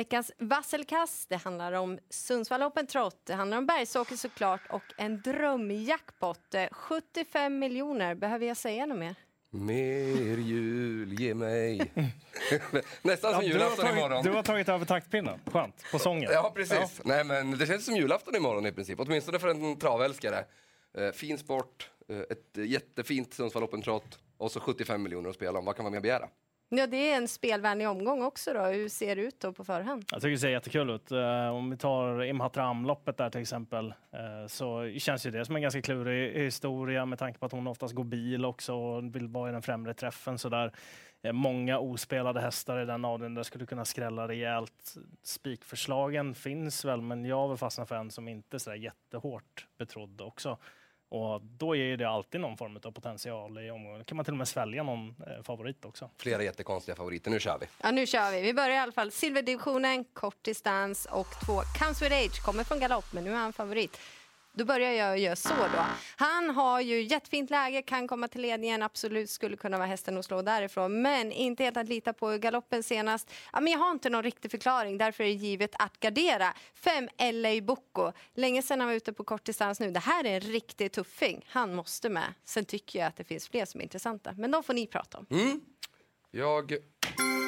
Veckans vasselkast, det handlar om Sundsvall Open Trot, det handlar om Bergsåker såklart och en drömjackpot. 75 miljoner, behöver jag säga något mer? Mer jul, ge mig. Nästan som Ja, julafton tagit, imorgon. du har tagit över taktpinnen. Skönt. På sången. Ja, precis. Nej, men det känns som julafton imorgon i princip. Åtminstone för en travälskare. Eh, fin sport, eh, ett jättefint Sundsvall Open Trot och så 75 miljoner att spela om. Vad kan man mer begära? Ja, det är en spelvänlig omgång också då. Hur ser det ut då på förhand? Jag tycker det ser jättekul ut. Eh, om vi tar Imhatram-loppet där till exempel eh, så känns ju det som en ganska klurig historia med tanke på att hon oftast går bil också och vill vara i den främre träffen. Så där. Eh, många ospelade hästar i den avdelningen där skulle kunna skrälla rejält. Spikförslagen finns väl, men jag vill fastna för en som inte är så där jättehårt betrodd också. Och då ger det alltid någon form av potential i omgången. kan man till och med svälja någon eh, favorit också. Flera jättekonstiga favoriter. Nu kör vi. Ja, nu kör vi. Vi börjar i alla fall silverdivisionen, kort distans och två Comes with Age kommer från galopp, men nu är han favorit. Då börjar jag göra så då. Han har ju jättefint läge, kan komma till ledningen, absolut skulle kunna vara hästen att slå därifrån, men inte helt att lita på galoppen senast. Ja, men jag har inte någon riktig förklaring, därför är det givet att gardera. 5 LA Bocco. Länge sedan han var ute på kortdistans nu. Det här är en riktig tuffing. Han måste med. Sen tycker jag att det finns fler som är intressanta, men de får ni prata om. Mm. Jag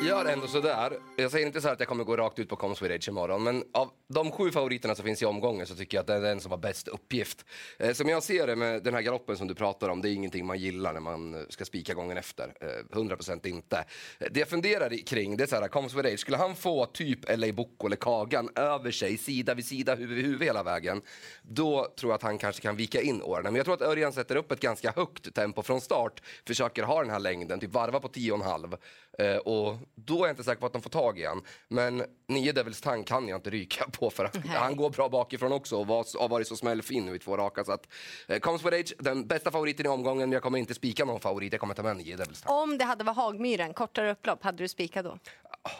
gör ändå sådär. Jag säger inte så här att jag kommer gå rakt ut på Comes with imorgon, men av de sju favoriterna som finns i omgången så tycker jag att det är den som har bäst uppgift. Eh, som jag ser det med den här galoppen som du pratar om, det är ingenting man gillar när man ska spika gången efter. Eh, 100% inte. Det jag funderar kring, det är så här, Comes with skulle han få typ LA Bocco eller Kagan över sig, sida vid sida, huvud vid huvud hela vägen, då tror jag att han kanske kan vika in åren. Men jag tror att Örjan sätter upp ett ganska högt tempo från start, försöker ha den här längden, typ varva på 10,5. Eh, och då är jag inte säker på att de får tag i han. Men nio Devils Tang kan jag inte ryka på för att han går bra bakifrån också och var, har varit så smällfin nu i två raka. Så att, eh, Comes with Age, den bästa favoriten i omgången, men jag kommer inte spika någon favorit, jag kommer ta med nio Devils Tang. Om det hade varit Hagmyren, kortare upplopp, hade du spikat då?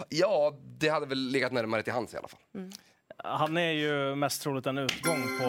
Ja, det hade väl legat närmare till hands i alla fall. Han är ju mest troligt en utgång på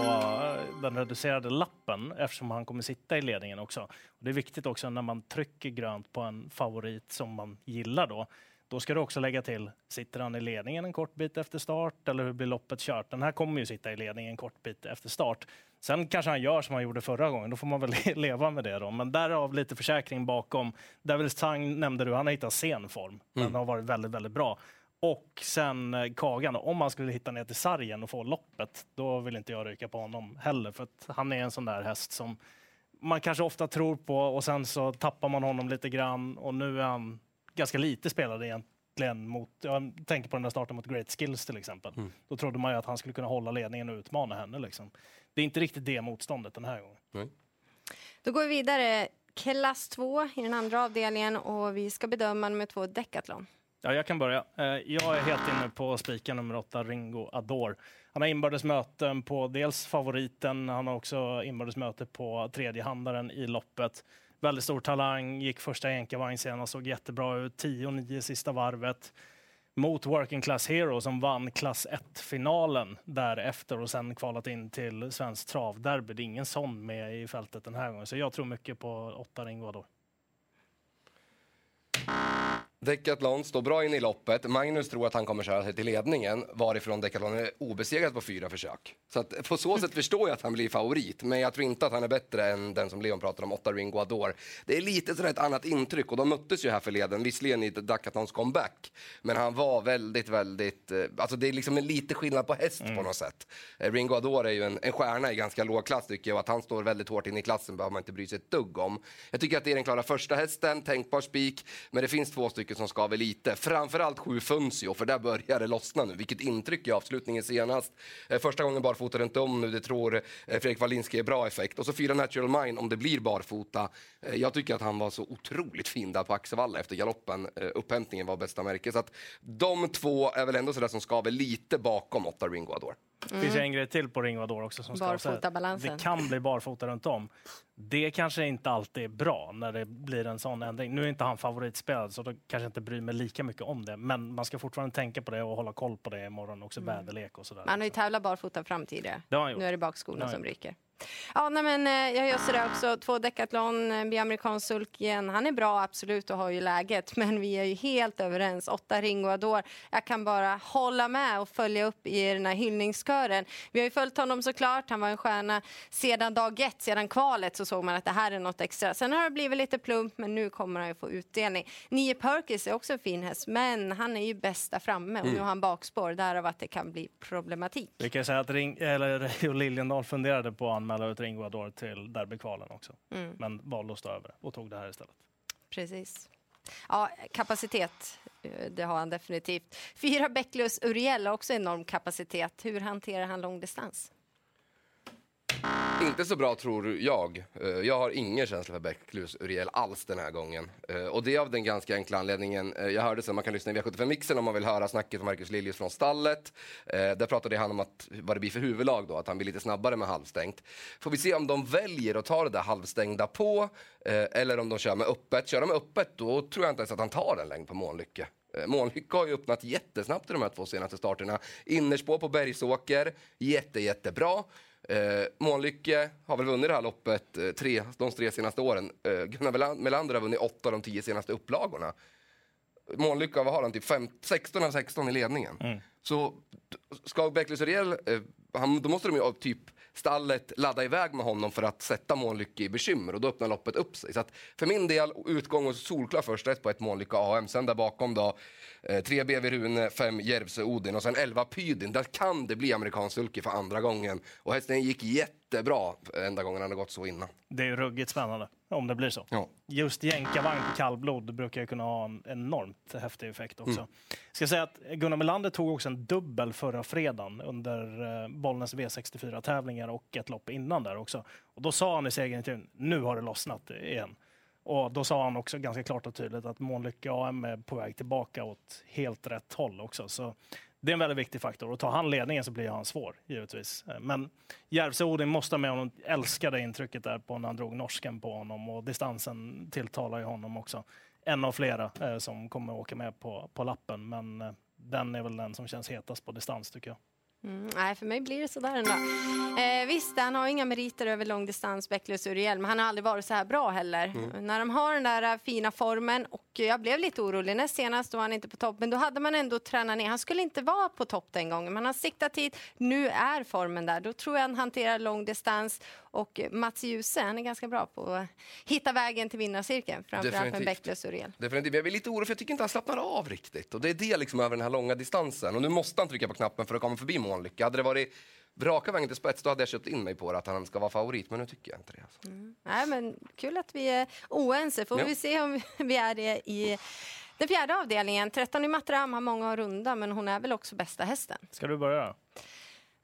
den reducerade lappen eftersom han kommer sitta i ledningen också. Och det är viktigt också när man trycker grönt på en favorit som man gillar då. Då ska du också lägga till, sitter han i ledningen en kort bit efter start eller hur blir loppet kört? Den här kommer ju sitta i ledningen en kort bit efter start. Sen kanske han gör som han gjorde förra gången, då får man väl leva med det då. Men därav lite försäkring bakom. Devils Tang nämnde du, han har hittat sen form. Den har varit väldigt, väldigt bra. Och sen eh, Kagan, om man skulle hitta ner till sargen och få loppet, då vill inte jag ryka på honom heller. För att han är en sån där häst som man kanske ofta tror på och sen så tappar man honom lite grann och nu är han ganska lite spelad egentligen mot, jag tänker på den där starten mot Great Skills till exempel. Då trodde man ju att han skulle kunna hålla ledningen och utmana henne liksom. Det är inte riktigt det motståndet den här gången. Då går vi vidare. Klass 2 i den andra avdelningen och vi ska bedöma nummer två Decathlon. Ja, jag kan börja. Eh, jag är helt inne på spiken nummer åtta, Ringo Adore. Han har inbördes möten på dels favoriten, han har också inbördes möte på tredjehandaren i loppet. Väldigt stor talang, gick första enkavagn senast, såg jättebra ut. 10-9 sista varvet. Mot Working Class Hero som vann klass 1-finalen därefter och sen kvalat in till Svensk Travderby. Det är ingen sån med i fältet den här gången, så jag tror mycket på åtta Ringo Adore. Decathlon står bra in i loppet. Magnus tror att han kommer köra sig till ledningen varifrån Decathlon är obesegrad på fyra försök. Så att på så sätt förstår jag att han blir favorit. Men jag tror inte att han är bättre än den som Leon pratar om, 8 Ringo Ador. Det är lite sådär ett annat intryck och de möttes ju här förleden, visserligen i Decathlons comeback. Men han var väldigt, väldigt, eh, alltså det är liksom en lite skillnad på häst på något sätt. Eh, Ringo Ador är ju en, en stjärna i ganska låg klass tycker jag och att han står väldigt hårt in i klassen behöver man inte bry sig ett dugg om. Jag tycker att det är den klara första hästen, tänkbar spik, men det finns två stycken som skaver lite. Framförallt sju Funzio, för där börjar det lossna nu. Vilket intryck i avslutningen senast. Eh, första gången barfota runt om nu, det tror eh, Fredrik Wallinski är bra effekt. Och så fyra Natural Mind om det blir barfota. Eh, jag tycker att han var så otroligt fin där på Axevalla efter galoppen. Upphämtningen var bästa märke. Så att de två är väl ändå sådär som skaver lite bakom åtta Ringo Ador. Det finns ju en grej till på Ringo också som. Barfotabalansen. Det kan bli barfota runt om. Det kanske inte alltid är bra när det blir en sån ändring. Nu är inte han favoritspelad så då kanske jag inte bryr mig lika mycket om det. Men man ska fortfarande tänka på det och hålla koll på det imorgon också, väderlek och sådär. Man har ju tävlat barfota fram tidigare. Han. Nu är det bakskorna han som ryker. Ja, nej, men eh, jag gör sådär också. Två Decathlon, eh, blir amerikansk sulk igen. Han är bra, absolut, och har ju läget. Men vi är ju helt överens. Åtta Ringo Ador. Jag kan bara hålla med och följa upp i den här hyllningskören. Vi har ju följt honom såklart. Han var en stjärna sedan dag ett, sedan kvalet så såg man att det här är något extra. Sen har det blivit lite plump, men nu kommer han ju få utdelning. Nio Perkis är också en fin häst, men han är ju bäst där framme och nu har han bakspår. Därav att det kan bli problematik. Vi kan säga att Ring, eller Liljendahl funderade på att anmäla ut Ringo Ador till derbykvalen också. Mm. Men valde att stå över och tog det här istället. Precis. Ja, kapacitet, eh, det har han definitivt. Fyra Bäcklös Uriel har också enorm kapacitet. Hur hanterar han långdistans? Inte så bra tror jag. Eh, jag har ingen känsla för Bäcklus Uriel alls den här gången. Eh, och det är av den ganska enkla anledningen. Eh, jag hörde sen man kan lyssna i V75-mixen om man vill höra snacket från Marcus Liljus från stallet. Där pratade han om att, vad det blir för huvudlag då, att han blir lite snabbare med halvstängt. Får vi se om de väljer att ta det där halvstängda på eller om de kör med öppet. Kör de med öppet då tror jag inte ens att han tar en längd på Månlycke. Månlycke har ju öppnat jättesnabbt i de här två senaste starterna. Innerspår på Bergsåker, jätte, jättebra. Eh, Månlycke har väl vunnit det här loppet eh, tre, de tre senaste åren. Eh, Gunnar Melan- Melander har vunnit åtta av de tio senaste upplagorna. Månlycke, vad har han? Typ fem, 16 av 16 i ledningen. Så d- ska Bäcklös Uriel, eh, han, då måste de ju typ stallet ladda iväg med honom för att sätta Månlycke i bekymmer och då öppnar loppet upp sig. Så att för min del, utgång och solklar första häst på ett Månlycke AM. Sen där bakom då, eh, tre BV Rune, fem Järvsö Odin och sen 11 Pydin. Där kan det bli amerikansk sulky för andra gången. Och hästen gick jättebra enda gången han har gått så innan. Det är ju ruggigt spännande om det blir så. Ja. Just jänkarvagn på kallblod brukar ju kunna ha en enormt häftig effekt också. Mm. Ska säga att Gunnar Melander tog också en dubbel förra fredagen under eh, Bollnäs V64-tävlingar och ett lopp innan där också. Och då sa han i segerintervjun, nu har det lossnat igen. Och då sa han också ganska klart och tydligt att Månlycke AM är på väg tillbaka åt helt rätt håll också. Så det är en väldigt viktig faktor. Och tar han ledningen så blir han svår, givetvis. Men Järvsö Odin måste ha med honom. Älskade intrycket där på när han drog norsken på honom och distansen tilltalar ju honom också. En av flera eh, som kommer åka med på, på lappen, men eh, den är väl den som känns hetast på distans tycker jag. Mm, nej, för mig blir det sådär ändå. Eh, visst, han har inga meriter över långdistans, Bäcklös Uriel, men han har aldrig varit så här bra heller. När de har den där eh, fina formen, och jag blev lite orolig näst senast, var han inte på topp, men då hade man ändå tränat ner. Han skulle inte vara på topp den gången, men han har siktat hit. Nu är formen där. Då tror jag han hanterar långdistans. Och Mats Djuse, han är ganska bra på att hitta vägen till vinnarcirkeln, framförallt med. Bäcklös Uriel. Definitivt. Jag blir lite orolig för jag tycker inte han slappnar av riktigt. Och det är det liksom över den här långa distansen. Och nu måste han trycka på knappen för att komma förbi Månlycke. Hade det varit raka vägen till spets då hade jag köpt in mig på det, att han ska vara favorit. Men nu tycker jag inte det. Alltså. Nej, men kul att vi är oense. Får Ja. vi se om vi är det i den fjärde avdelningen. 13 i Matram har många att runda, men hon är väl också bästa hästen. Ska du börja?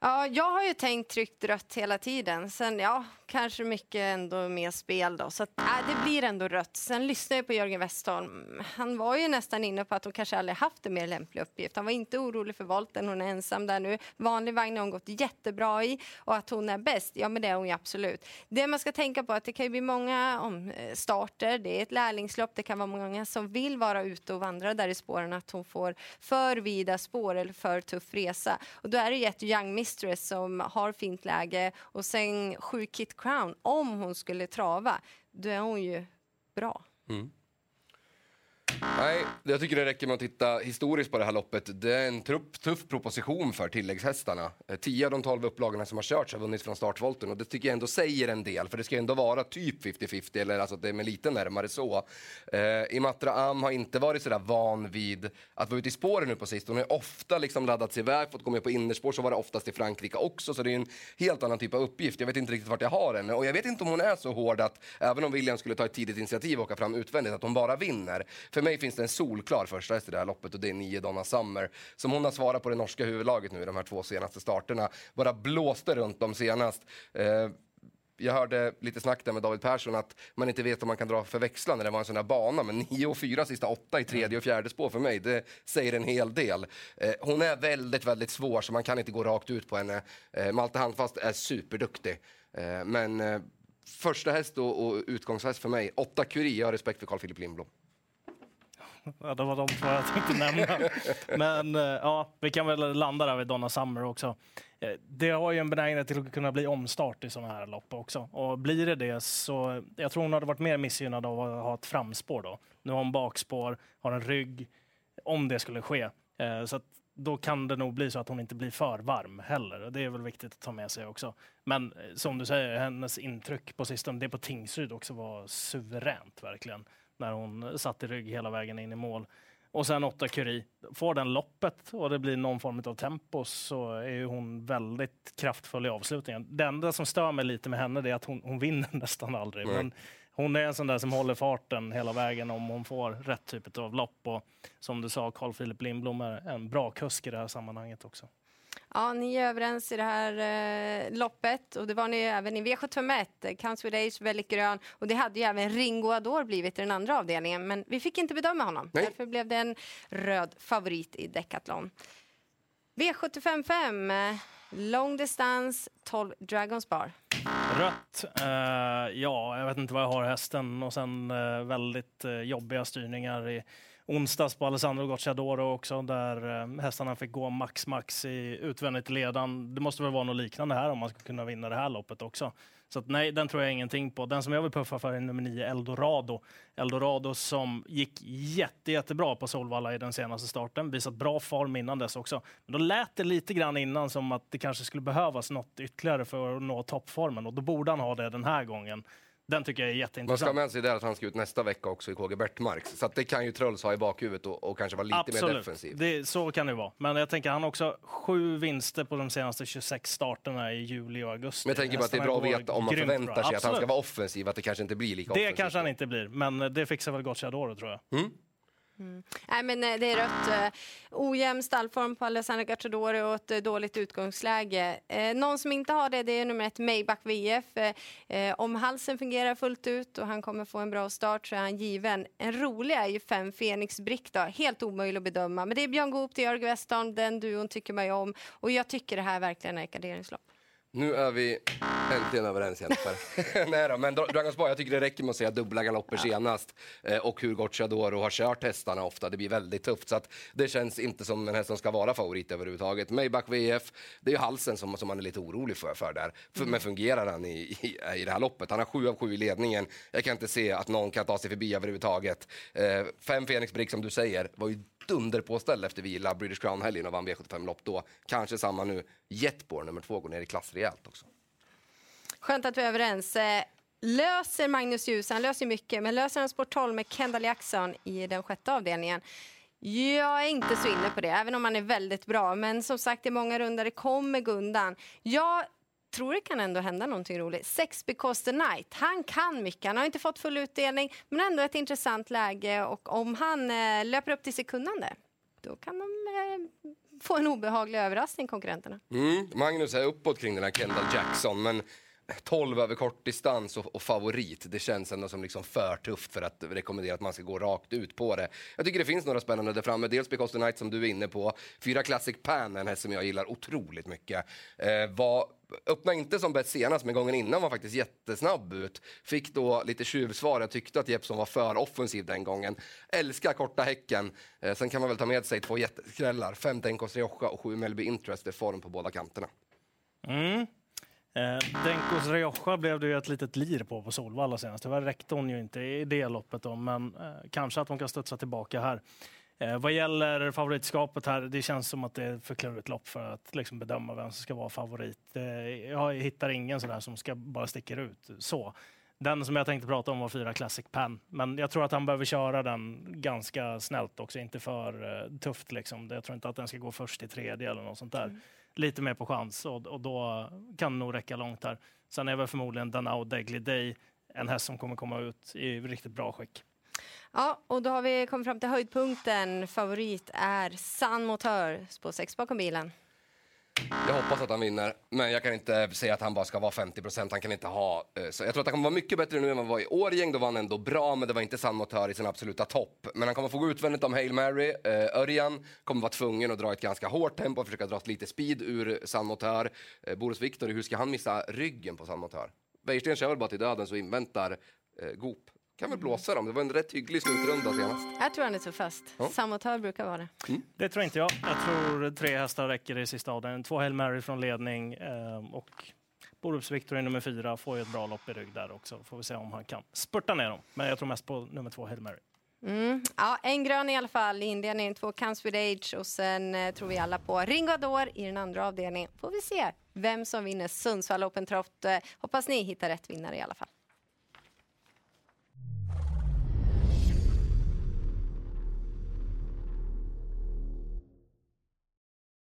Ja, jag har ju tänkt tryckt rött hela tiden. Sen, ja, kanske mycket ändå mer spel då. Så att, äh, det blir ändå rött. Sen lyssnade jag på Jörgen Westholm. Han var ju nästan inne på att hon kanske aldrig haft en mer lämplig uppgift. Han var inte orolig för volten. Hon är ensam där nu. Vanlig vagn har hon gått jättebra i. Och att hon är bäst, ja men det är hon ju absolut. Det man ska tänka på är att det kan ju bli många om, eh, starter. Det är ett lärlingslopp. Det kan vara många som vill vara ute och vandra där i spåren. Att hon får för vida spår eller för tuff resa. Och då är det ju ett Young Mistress som har fint läge. Och sen sju Kit Crown. Om hon skulle trava, då är hon ju bra. Mm. Nej, jag tycker det räcker med att titta historiskt på det här loppet. Det är en trupp, tuff proposition för tilläggshästarna. Eh, Tio av de tolv upplagorna som har körts har vunnit från startvolten och det tycker jag ändå säger en del för det ska ändå vara typ 50-50 eller alltså att det är med lite närmare så. Eh, Imatra Am har inte varit sådär van vid att vara ute i spåren nu på sistone. Hon har ofta liksom laddats iväg, fått gå med på innerspår, så var det oftast i Frankrike också så det är en helt annan typ av uppgift. Jag vet inte riktigt vart jag har henne och jag vet inte om hon är så hård att även om William skulle ta ett tidigt initiativ och åka fram utvändigt att hon bara vinner. För mig finns det en solklar första häst i det här loppet och det är nio Donna Summer. Som hon har svarat på det norska huvudlaget nu i de här två senaste starterna. Bara blåste runt dem senast. Eh, jag hörde lite snack där med David Persson att man inte vet om man kan dra för växlar när det var en sån här bana. Men 9 och 4 sista åtta i tredje och fjärde spår för mig, det säger en hel del. Eh, hon är väldigt, väldigt svår så man kan inte gå rakt ut på henne. Eh, Malte Handfast är superduktig. Eh, men eh, första häst och, och utgångshäst för mig, åtta Curie, jag har respekt för Carl Philip Lindblom. Ja, det var de två jag tänkte nämna. Men eh, ja, vi kan väl landa där vid Donna Summer också. Eh, det har ju en benägenhet till att kunna bli omstart i sådana här lopp också. Och blir det det så, jag tror hon hade varit mer missgynnad av att ha ett framspår då. Nu har hon bakspår, har en rygg, om det skulle ske. Eh, så att då kan det nog bli så att hon inte blir för varm heller. Det är väl viktigt att ta med sig också. Men som du säger, hennes intryck på sistone, det på Tingsryd också var suveränt verkligen. När hon satt i rygg hela vägen in i mål. Och sen åtta Curie. Får den loppet och det blir någon form av tempo så är hon väldigt kraftfull i avslutningen. Det enda som stör mig lite med henne är att hon, hon vinner nästan aldrig. Men hon är en sån där som håller farten hela vägen om hon får rätt typ av lopp. Och som du sa, Carl Philip Lindblom är en bra kusk i det här sammanhanget också. Ja, ni är överens i det här eh, loppet och det var ni även i V751. eh, Counts with Age, väldigt grön och det hade ju även Ringo Ador blivit i den andra avdelningen men vi fick inte bedöma honom. Nej. Därför blev det en röd favorit i Decathlon. V755, eh, lång distans, 12 Dragons bar. Rött. Eh, ja, jag vet inte vad jag har hästen och sen eh, väldigt eh, jobbiga styrningar i onsdags på Alessandro Gocciadoro också där eh, hästarna fick gå max max i utvändigt ledan. Det måste väl vara något liknande här om man ska kunna vinna det här loppet också. Så att, nej, den tror jag ingenting på. Den som jag vill puffa för är nummer nio, Eldorado. Eldorado som gick jätte, jättebra på Solvalla i den senaste starten. Visat bra form innan dess också. Men då lät det lite grann innan som att det kanske skulle behövas något ytterligare för att nå toppformen och då borde han ha det den här gången. Den tycker jag är Man ska ha jätteintressant. med sig där att han ska ut nästa vecka också i KG Bertmarks. Så att det kan ju Trulls ha i bakhuvudet och, och kanske vara lite mer defensiv. Det, så kan det vara. Men jag tänker han har också sju vinster på de senaste 26 starterna i juli och augusti. Men jag tänker bara att det är bra att veta om man förväntar sig att han ska Absolut. vara offensiv, att det kanske inte blir lika Det offensivt. kanske han inte blir, men det fixar väl Gocciadoro tror jag. Mm. Mm. Nej, men eh, det är rött. Eh, Ojämn stallform på Alessandro Gattadori och ett eh, dåligt utgångsläge. Eh, någon som inte har det, det är nummer ett Maybach VF. Eh, eh, om halsen fungerar fullt ut och han kommer få en bra start så är han given. En rolig är ju fem Fenix Brick då. Helt omöjlig att bedöma. Men det är Björn Goop, det är Jörg Westholm, den duon tycker man ju om. Och jag tycker det här verkligen är ett garderingslopp. Nu är vi äntligen överens Jesper. Nej då, men Dra- Dragons Bar, jag tycker det räcker med att säga dubbla galopper senast eh, och hur Gocciadoro har kört hästarna ofta. Det blir väldigt tufft så att det känns inte som en häst som ska vara favorit överhuvudtaget. Maybach VF, det är ju halsen som, som man är lite orolig för, för där. För, Men fungerar han i, i, i det här loppet? Han har sju av sju i ledningen. Jag kan inte se att någon kan ta sig förbi överhuvudtaget. Eh, fem Fenix Brick som du säger var ju dunderpåställ efter vila British Crown-helgen och vann V75-lopp då. Kanske samma nu. Jetborn nummer två går ner i klass rejält också. Skönt att vi är överens. Eh, löser Magnus Djus, han löser mycket, men löser han sport 12 med Kendall Jackson i den sjätte avdelningen? Jag är inte så inne på det, även om han är väldigt bra. Men som sagt, det är många runder det kommer gå undan. Jag tror det kan ändå hända någonting roligt. Sex because the night. Han kan mycket. Han har inte fått full utdelning, men ändå ett intressant läge. Och om han eh, löper upp till sitt kunnande, då kan de eh, få en obehaglig överraskning, konkurrenterna. Mm. Magnus är uppåt kring den här Kendall Jackson, men 12 över kortdistans och, och favorit, det känns ändå som liksom för tufft för att rekommendera att man ska gå rakt ut på det. Jag tycker det finns några spännande där framme, dels Because the Night som du är inne på, fyra Classic Pan, en häst som jag gillar otroligt mycket. Eh, var, öppna inte som bäst senast, men gången innan var faktiskt jättesnabb ut. Fick då lite tjuvsvar, jag tyckte att Jeppsson var för offensiv den gången. Älskar korta häcken, eh, sen kan man väl ta med sig två jätteskrällar, fem Tenkos Rioja och sju Melby Interest, det är form på båda kanterna. Mm. Eh, Denkos Rioja blev det ju ett litet lir på på Solvalla senast. Tyvärr räckte hon ju inte i det loppet då, men eh, kanske att hon kan studsa tillbaka här. Eh, vad gäller favoritskapet här, det känns som att det är ett för klurigt lopp för att liksom, bedöma vem som ska vara favorit. Eh, jag hittar ingen sådär som ska bara sticker ut så. Den som jag tänkte prata om var fyra Classic Pan, men jag tror att han behöver köra den ganska snällt också, inte för eh, tufft liksom. Jag tror inte att den ska gå först i tredje eller något sånt där. Mm. Lite mer på chans och, och då kan det nog räcka långt här. Sen är väl förmodligen Danao Degly Day en häst som kommer komma ut i riktigt bra skick. Ja, och då har vi kommit fram till höjdpunkten. Favorit är San Motör, spår 6 bakom bilen. Jag hoppas att han vinner, men jag kan inte säga att han bara ska vara 50 procent. Han kan inte ha... Eh, så jag tror att han kommer vara mycket bättre nu än vad han var i Årgäng. Då var han ändå bra, men det var inte San Motör i sin absoluta topp. Men han kommer få gå utvändigt om Hail Mary. Eh, Örjan kommer vara tvungen att dra ett ganska hårt tempo och försöka dra lite speed ur San Motör. Eh, Boris Victor, hur ska han missa ryggen på San Motör? Wäjersten kör väl bara till döden så inväntar eh, Goop kan väl blåsa dem. Det var en rätt hygglig slutrunda senast. Jag tror han är tuffast. Ja. Samotör brukar vara det. Det tror inte jag. Jag tror tre hästar räcker i sista avdelningen. Två Hail Mary från ledning eh, och Borups Victory nummer fyra får ju ett bra lopp i rygg där också. Får vi se om han kan spurta ner dem. Men jag tror mest på nummer två Hail Mary. Mm. Ja, en grön i alla fall i inledningen, två Counts with Age och sen eh, tror vi alla på Ringo Ador i den andra avdelningen. Får vi se vem som vinner Sundsvall Open Trot. Eh, hoppas ni hittar rätt vinnare i alla fall.